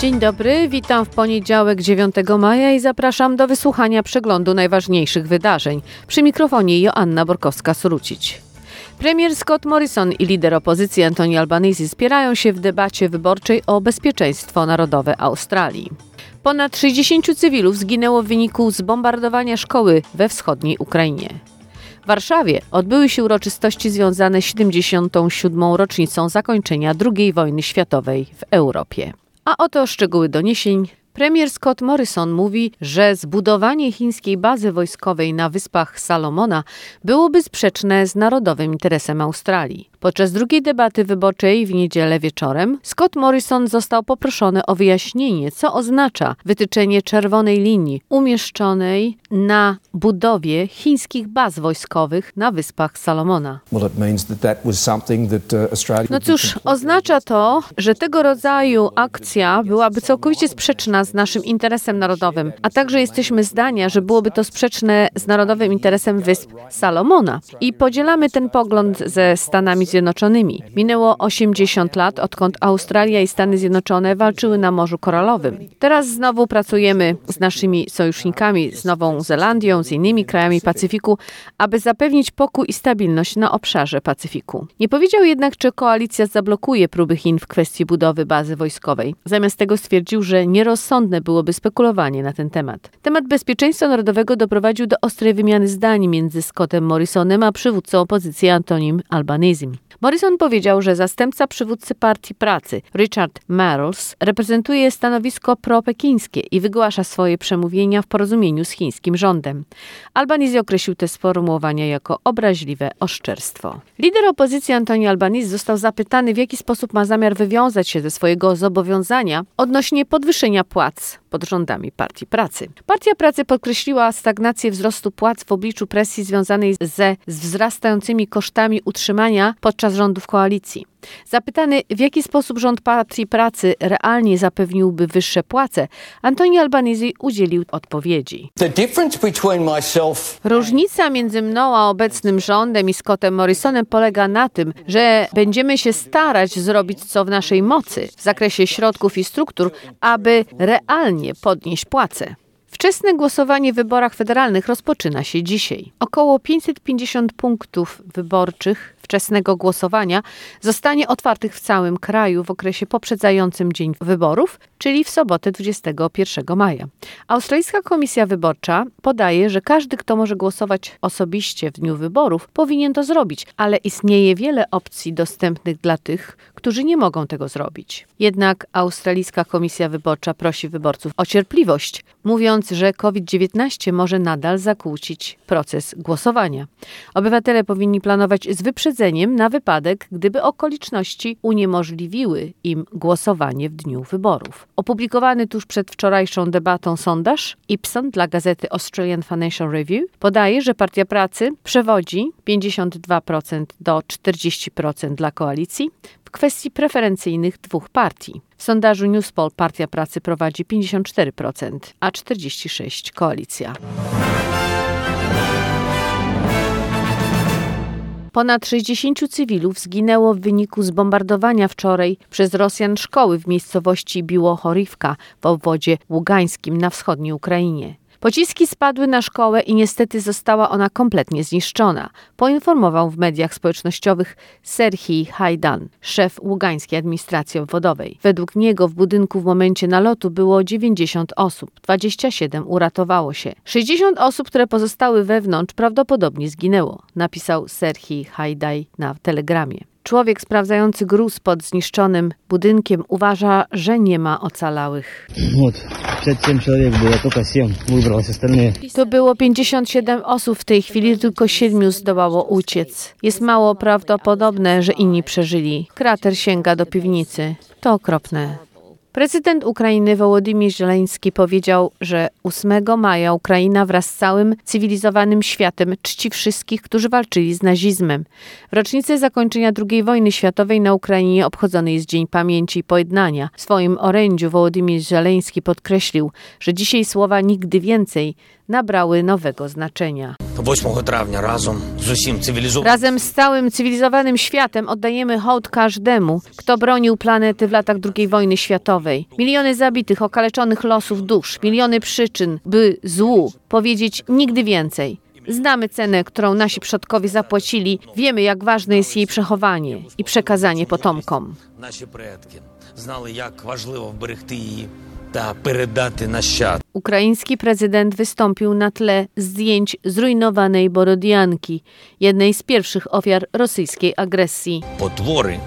Dzień dobry, witam w poniedziałek 9 maja i zapraszam do wysłuchania przeglądu najważniejszych wydarzeń. Przy mikrofonie Joanna Borkowska-Surucić. Premier Scott Morrison i lider opozycji Anthony Albanese spierają się w debacie wyborczej o bezpieczeństwo narodowe Australii. Ponad 60 cywilów zginęło w wyniku zbombardowania szkoły we wschodniej Ukrainie. W Warszawie odbyły się uroczystości związane z 77. rocznicą zakończenia II wojny światowej w Europie. A oto szczegóły doniesień. Premier Scott Morrison mówi, że zbudowanie chińskiej bazy wojskowej na wyspach Salomona byłoby sprzeczne z narodowym interesem Australii. Podczas drugiej debaty wyborczej w niedzielę wieczorem Scott Morrison został poproszony o wyjaśnienie, co oznacza wytyczenie czerwonej linii umieszczonej na budowie chińskich baz wojskowych na wyspach Salomona. No cóż, oznacza to, że tego rodzaju akcja byłaby całkowicie sprzeczna z naszym interesem narodowym, a także jesteśmy zdania, że byłoby to sprzeczne z narodowym interesem wysp Salomona. I podzielamy ten pogląd ze Stanami Zjednoczonymi. Minęło 80 lat, odkąd Australia i Stany Zjednoczone walczyły na Morzu Koralowym. Teraz znowu pracujemy z naszymi sojusznikami, z Nową Zelandią, z innymi krajami Pacyfiku, aby zapewnić pokój i stabilność na obszarze Pacyfiku. Nie powiedział jednak, czy koalicja zablokuje próby Chin w kwestii budowy bazy wojskowej. Zamiast tego stwierdził, że nierozsądne byłoby spekulowanie na ten temat. Temat bezpieczeństwa narodowego doprowadził do ostrej wymiany zdań między Scottem Morrisonem a przywódcą opozycji Antonim Albanezim. Morrison powiedział, że zastępca przywódcy Partii Pracy, Richard Marles, reprezentuje stanowisko pro-pekińskie i wygłasza swoje przemówienia w porozumieniu z chińskim rządem. Albanese określił te sformułowania jako obraźliwe oszczerstwo. Lider opozycji Antoni Albanese został zapytany, w jaki sposób ma zamiar wywiązać się ze swojego zobowiązania odnośnie podwyższenia płac pod rządami Partii Pracy. Partia Pracy podkreśliła stagnację wzrostu płac w obliczu presji związanej ze wzrastającymi kosztami utrzymania podczas rządów koalicji. Zapytany, w jaki sposób rząd Partii Pracy realnie zapewniłby wyższe płace, Antoni Albanese udzielił odpowiedzi. Różnica między mną a obecnym rządem i Scottem Morrisonem polega na tym, że będziemy się starać zrobić co w naszej mocy w zakresie środków i struktur, aby realnie podnieść płace. Wczesne głosowanie w wyborach federalnych rozpoczyna się dzisiaj. Około 550 punktów wyborczych wczesnego głosowania zostanie otwartych w całym kraju w okresie poprzedzającym dzień wyborów, czyli w sobotę 21 maja. Australijska Komisja Wyborcza podaje, że każdy, kto może głosować osobiście w dniu wyborów, powinien to zrobić, ale istnieje wiele opcji dostępnych dla tych, którzy nie mogą tego zrobić. Jednak Australijska Komisja Wyborcza prosi wyborców o cierpliwość, mówiąc, że COVID-19 może nadal zakłócić proces głosowania. Obywatele powinni planować z wyprzedzeniem na wypadek, gdyby okoliczności uniemożliwiły im głosowanie w dniu wyborów. Opublikowany tuż przed wczorajszą debatą sondaż Ipson dla gazety Australian Financial Review podaje, że Partia Pracy przewodzi 52% do 40% dla koalicji, w kwestii preferencyjnych dwóch partii. W sondażu Newspoll Partia Pracy prowadzi 54%, a 46% koalicja. Ponad 60 cywilów zginęło w wyniku zbombardowania wczoraj przez Rosjan szkoły w miejscowości Biłochorivka w obwodzie ługańskim na wschodniej Ukrainie. Pociski spadły na szkołę i niestety została ona kompletnie zniszczona, poinformował w mediach społecznościowych Serhii Hajdan, szef ługańskiej administracji obwodowej. Według niego w budynku w momencie nalotu było 90 osób, 27 uratowało się. 60 osób, które pozostały wewnątrz, prawdopodobnie zginęło, napisał Serhii Hajdaj na telegramie. Człowiek sprawdzający gruz pod zniszczonym budynkiem uważa, że nie ma ocalałych. To było 57 osób, w tej chwili tylko 7 zdołało uciec. Jest mało prawdopodobne, że inni przeżyli. Krater sięga do piwnicy. To okropne. Prezydent Ukrainy Wołodymir Żeleński powiedział, że 8 maja Ukraina wraz z całym cywilizowanym światem czci wszystkich, którzy walczyli z nazizmem. W rocznicę zakończenia II wojny światowej na Ukrainie obchodzony jest Dzień Pamięci i Pojednania. W swoim orędziu Wołodymir Żeleński podkreślił, że dzisiaj słowa nigdy więcej nabrały nowego znaczenia. 8 trawnia razem z. Razem z całym cywilizowanym światem oddajemy hołd każdemu, kto bronił planety w latach II wojny światowej Miliony zabitych, okaleczonych losów dusz, miliony przyczyn, by złu powiedzieć nigdy więcej. Znamy cenę, którą nasi przodkowie zapłacili, wiemy, jak ważne jest jej przechowanie i przekazanie potomkom. наші предки знали, як важливо вберегти її та передати нащадкам. Ukraiński prezydent wystąpił na tle zdjęć zrujnowanej Borodianki, jednej z pierwszych ofiar rosyjskiej agresji. Потвори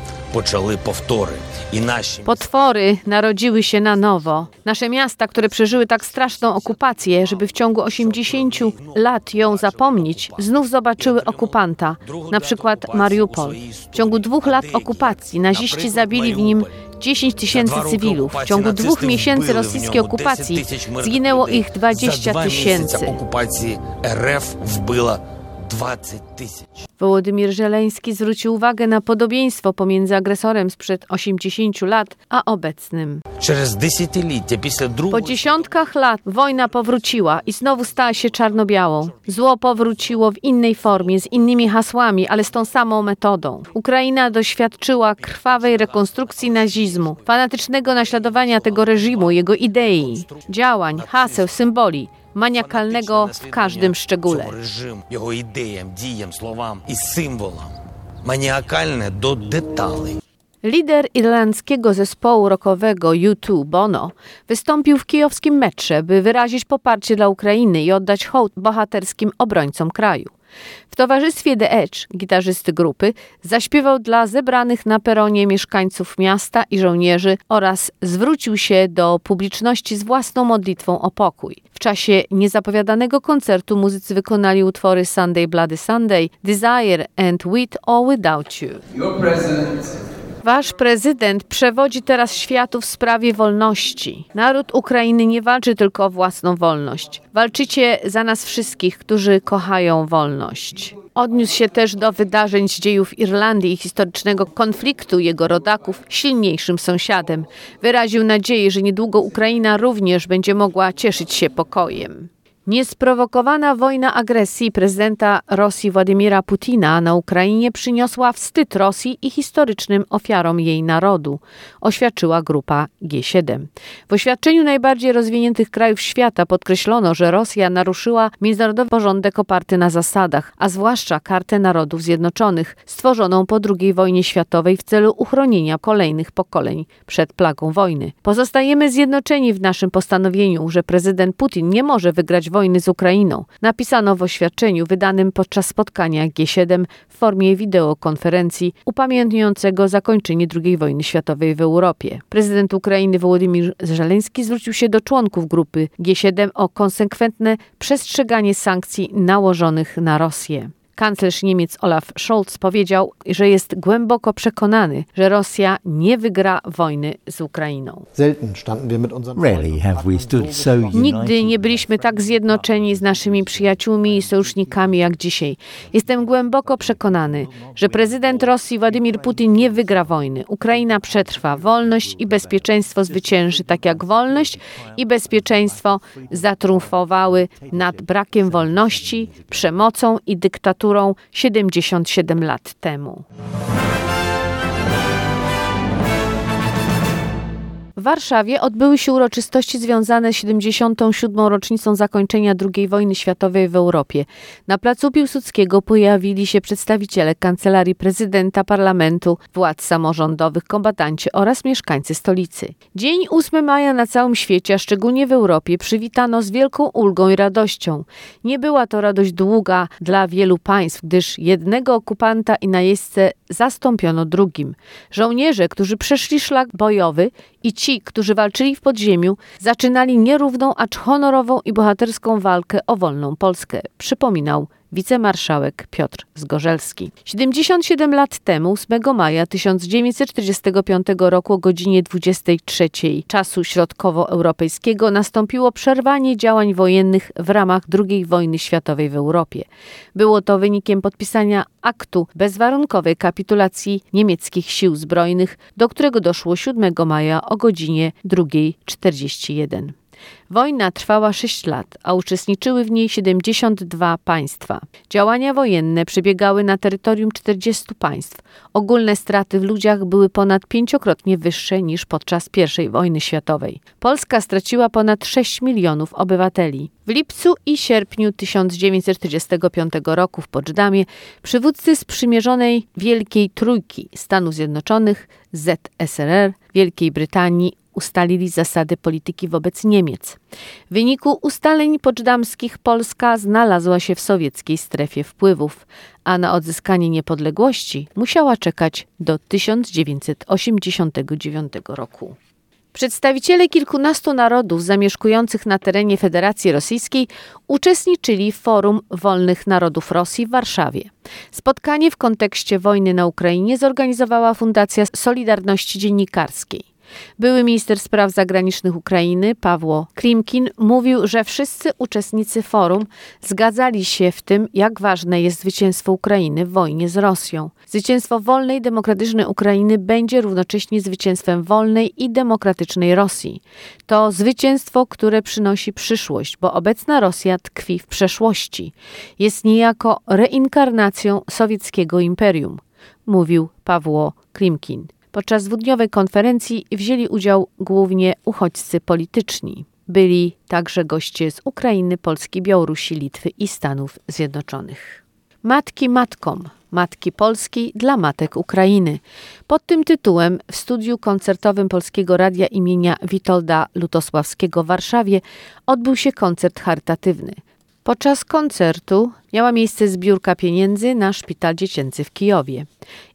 Potwory narodziły się na nowo. Nasze miasta, które przeżyły tak straszną okupację, żeby w ciągu 80 lat ją zapomnieć, znów zobaczyły okupanta, na przykład Mariupol. W ciągu dwóch lat okupacji naziści zabili w nim 10 tysięcy cywilów. W ciągu dwóch miesięcy rosyjskiej okupacji zginęło ich 20 tysięcy. 20 tysięcy. Wołodymir Żeleński zwrócił uwagę na podobieństwo pomiędzy agresorem sprzed 80 lat a obecnym. Po dziesiątkach lat wojna powróciła i znowu stała się czarno-białą. Zło powróciło w innej formie, z innymi hasłami, ale z tą samą metodą. Ukraina doświadczyła krwawej rekonstrukcji nazizmu, fanatycznego naśladowania tego reżimu, jego idei, działań, haseł, symboli maniakalnego w każdym szczególe. Jego ideom, dijom, słowom i symbolom. Maniakalne do detali. Lider irlandzkiego zespołu rockowego U2 Bono wystąpił w kijowskim metrze, by wyrazić poparcie dla Ukrainy i oddać hołd bohaterskim obrońcom kraju. W towarzystwie The Edge, gitarzysty grupy, zaśpiewał dla zebranych na peronie mieszkańców miasta i żołnierzy oraz zwrócił się do publiczności z własną modlitwą o pokój. W czasie niezapowiadanego koncertu muzycy wykonali utwory Sunday Bloody Sunday, Desire and With or Without You. Wasz prezydent przewodzi teraz światu w sprawie wolności. Naród Ukrainy nie walczy tylko o własną wolność. Walczycie za nas wszystkich, którzy kochają wolność. Odniósł się też do wydarzeń z dziejów Irlandii i historycznego konfliktu jego rodaków silniejszym sąsiadem. Wyraził nadzieję, że niedługo Ukraina również będzie mogła cieszyć się pokojem. Niesprowokowana wojna agresji prezydenta Rosji Władimira Putina na Ukrainie przyniosła wstyd Rosji i historycznym ofiarom jej narodu, oświadczyła grupa G7. W oświadczeniu najbardziej rozwiniętych krajów świata podkreślono, że Rosja naruszyła międzynarodowy porządek oparty na zasadach, a zwłaszcza Kartę Narodów Zjednoczonych, stworzoną po II wojnie światowej w celu uchronienia kolejnych pokoleń przed plagą wojny. Pozostajemy zjednoczeni w naszym postanowieniu, że prezydent Putin nie może wygrać wojny z Ukrainą, napisano w oświadczeniu wydanym podczas spotkania G7 w formie wideokonferencji upamiętniającego zakończenie II wojny światowej w Europie. Prezydent Ukrainy Wołodymyr Żeleński zwrócił się do członków grupy G7 o konsekwentne przestrzeganie sankcji nałożonych na Rosję. Kanclerz Niemiec Olaf Scholz powiedział, że jest głęboko przekonany, że Rosja nie wygra wojny z Ukrainą. Nigdy nie byliśmy tak zjednoczeni z naszymi przyjaciółmi i sojusznikami jak dzisiaj. Jestem głęboko przekonany, że prezydent Rosji Władimir Putin nie wygra wojny. Ukraina przetrwa. Wolność i bezpieczeństwo zwycięży, tak jak wolność i bezpieczeństwo zatriumfowały nad brakiem wolności, przemocą i dyktaturą 77 lat temu. W Warszawie odbyły się uroczystości związane z 77. rocznicą zakończenia II wojny światowej w Europie. Na placu Piłsudskiego pojawili się przedstawiciele Kancelarii Prezydenta Parlamentu, władz samorządowych, kombatanci oraz mieszkańcy stolicy. Dzień 8 maja na całym świecie, a szczególnie w Europie, przywitano z wielką ulgą i radością. Nie była to radość długa dla wielu państw, gdyż jednego okupanta i najeźdźcę zastąpiono drugim. Żołnierze, którzy przeszli szlak bojowy i ci, którzy walczyli w podziemiu, zaczynali nierówną, acz honorową i bohaterską walkę o wolną Polskę, przypominał wicemarszałek Piotr Zgorzelski. 77 lat temu, 8 maja 1945 roku o godzinie 23 czasu środkowoeuropejskiego nastąpiło przerwanie działań wojennych w ramach II wojny światowej w Europie. Było to wynikiem podpisania aktu bezwarunkowej kapitulacji niemieckich sił zbrojnych, do którego doszło 7 maja o godzinie 2.41. Wojna trwała 6 lat, a uczestniczyły w niej 72 państwa. Działania wojenne przebiegały na terytorium 40 państw. Ogólne straty w ludziach były ponad pięciokrotnie wyższe niż podczas I wojny światowej. Polska straciła ponad 6 milionów obywateli. W lipcu i sierpniu 1945 roku w Poczdamie przywódcy sprzymierzonej Wielkiej Trójki Stanów Zjednoczonych, ZSRR, Wielkiej Brytanii ustalili zasady polityki wobec Niemiec. W wyniku ustaleń poczdamskich Polska znalazła się w sowieckiej strefie wpływów, a na odzyskanie niepodległości musiała czekać do 1989 roku. Przedstawiciele kilkunastu narodów zamieszkujących na terenie Federacji Rosyjskiej uczestniczyli w Forum Wolnych Narodów Rosji w Warszawie. Spotkanie w kontekście wojny na Ukrainie zorganizowała Fundacja Solidarności Dziennikarskiej. Były minister spraw zagranicznych Ukrainy Pawło Klimkin mówił, że wszyscy uczestnicy forum zgadzali się w tym, jak ważne jest zwycięstwo Ukrainy w wojnie z Rosją. Zwycięstwo wolnej, demokratycznej Ukrainy będzie równocześnie zwycięstwem wolnej i demokratycznej Rosji. To zwycięstwo, które przynosi przyszłość, bo obecna Rosja tkwi w przeszłości. Jest niejako reinkarnacją sowieckiego imperium, mówił Pawło Klimkin. Podczas dwudniowej konferencji wzięli udział głównie uchodźcy polityczni. Byli także goście z Ukrainy, Polski, Białorusi, Litwy i Stanów Zjednoczonych. Matki matkom, Matki Polski dla Matek Ukrainy. Pod tym tytułem w studiu koncertowym Polskiego Radia imienia Witolda Lutosławskiego w Warszawie odbył się koncert charytatywny. Podczas koncertu miała miejsce zbiórka pieniędzy na szpital dziecięcy w Kijowie.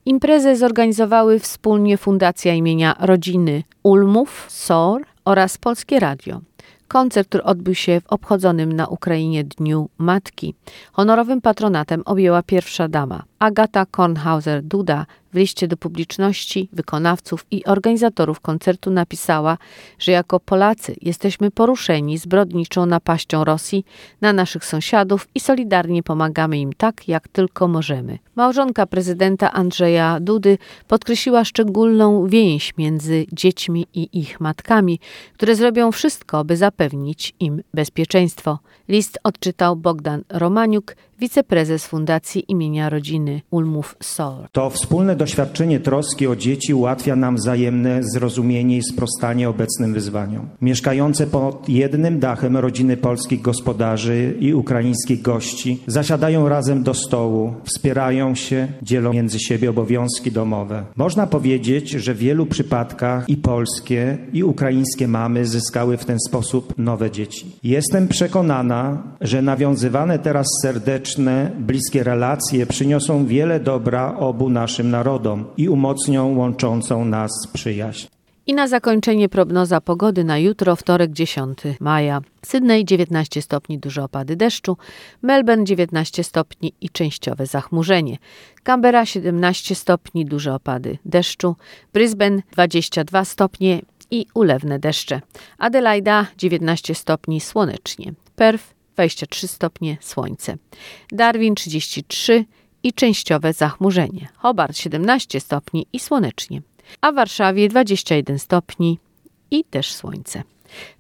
Imprezę zorganizowały wspólnie Fundacja imienia Rodziny Ulmów, SOR oraz Polskie Radio. Koncert, który odbył się w obchodzonym na Ukrainie Dniu Matki. Honorowym patronatem objęła pierwsza dama Agata Kornhauser-Duda w liście do publiczności, wykonawców i organizatorów koncertu napisała, że jako Polacy jesteśmy poruszeni zbrodniczą napaścią Rosji na naszych sąsiadów i solidarnie pomagamy im tak, jak tylko możemy. Małżonka prezydenta Andrzeja Dudy podkreśliła szczególną więź między dziećmi i ich matkami, które zrobią wszystko, by zapewnić im bezpieczeństwo. List odczytał Bogdan Romaniuk, wiceprezes Fundacji imienia rodziny Ulmów SOR. To wspólne doświadczenie troski o dzieci ułatwia nam wzajemne zrozumienie i sprostanie obecnym wyzwaniom. Mieszkające pod jednym dachem rodziny polskich gospodarzy i ukraińskich gości zasiadają razem do stołu, wspierają się, dzielą między siebie obowiązki domowe. Można powiedzieć, że w wielu przypadkach i polskie, i ukraińskie mamy zyskały w ten sposób nowe dzieci. Jestem przekonana, że nawiązywane teraz serdecznie bliskie relacje przyniosą wiele dobra obu naszym narodom i umocnią łączącą nas przyjaźń. I na zakończenie prognoza pogody na jutro, wtorek 10 maja. Sydney 19 stopni, duże opady deszczu, Melbourne 19 stopni i częściowe zachmurzenie, Canberra 17 stopni, duże opady deszczu, Brisbane 22 stopnie i ulewne deszcze, Adelaida 19 stopni, słonecznie, Perth 23 stopnie, słońce. Darwin 33 i częściowe zachmurzenie. Hobart 17 stopni i słonecznie. A w Warszawie 21 stopni i też słońce.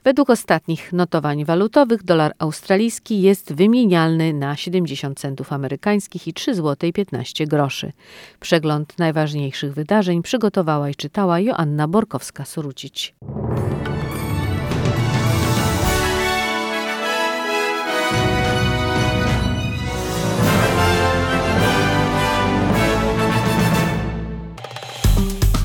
Według ostatnich notowań walutowych dolar australijski jest wymienialny na 70 centów amerykańskich i 3 zł 15 groszy. Przegląd najważniejszych wydarzeń przygotowała i czytała Joanna Borkowska-Surucić.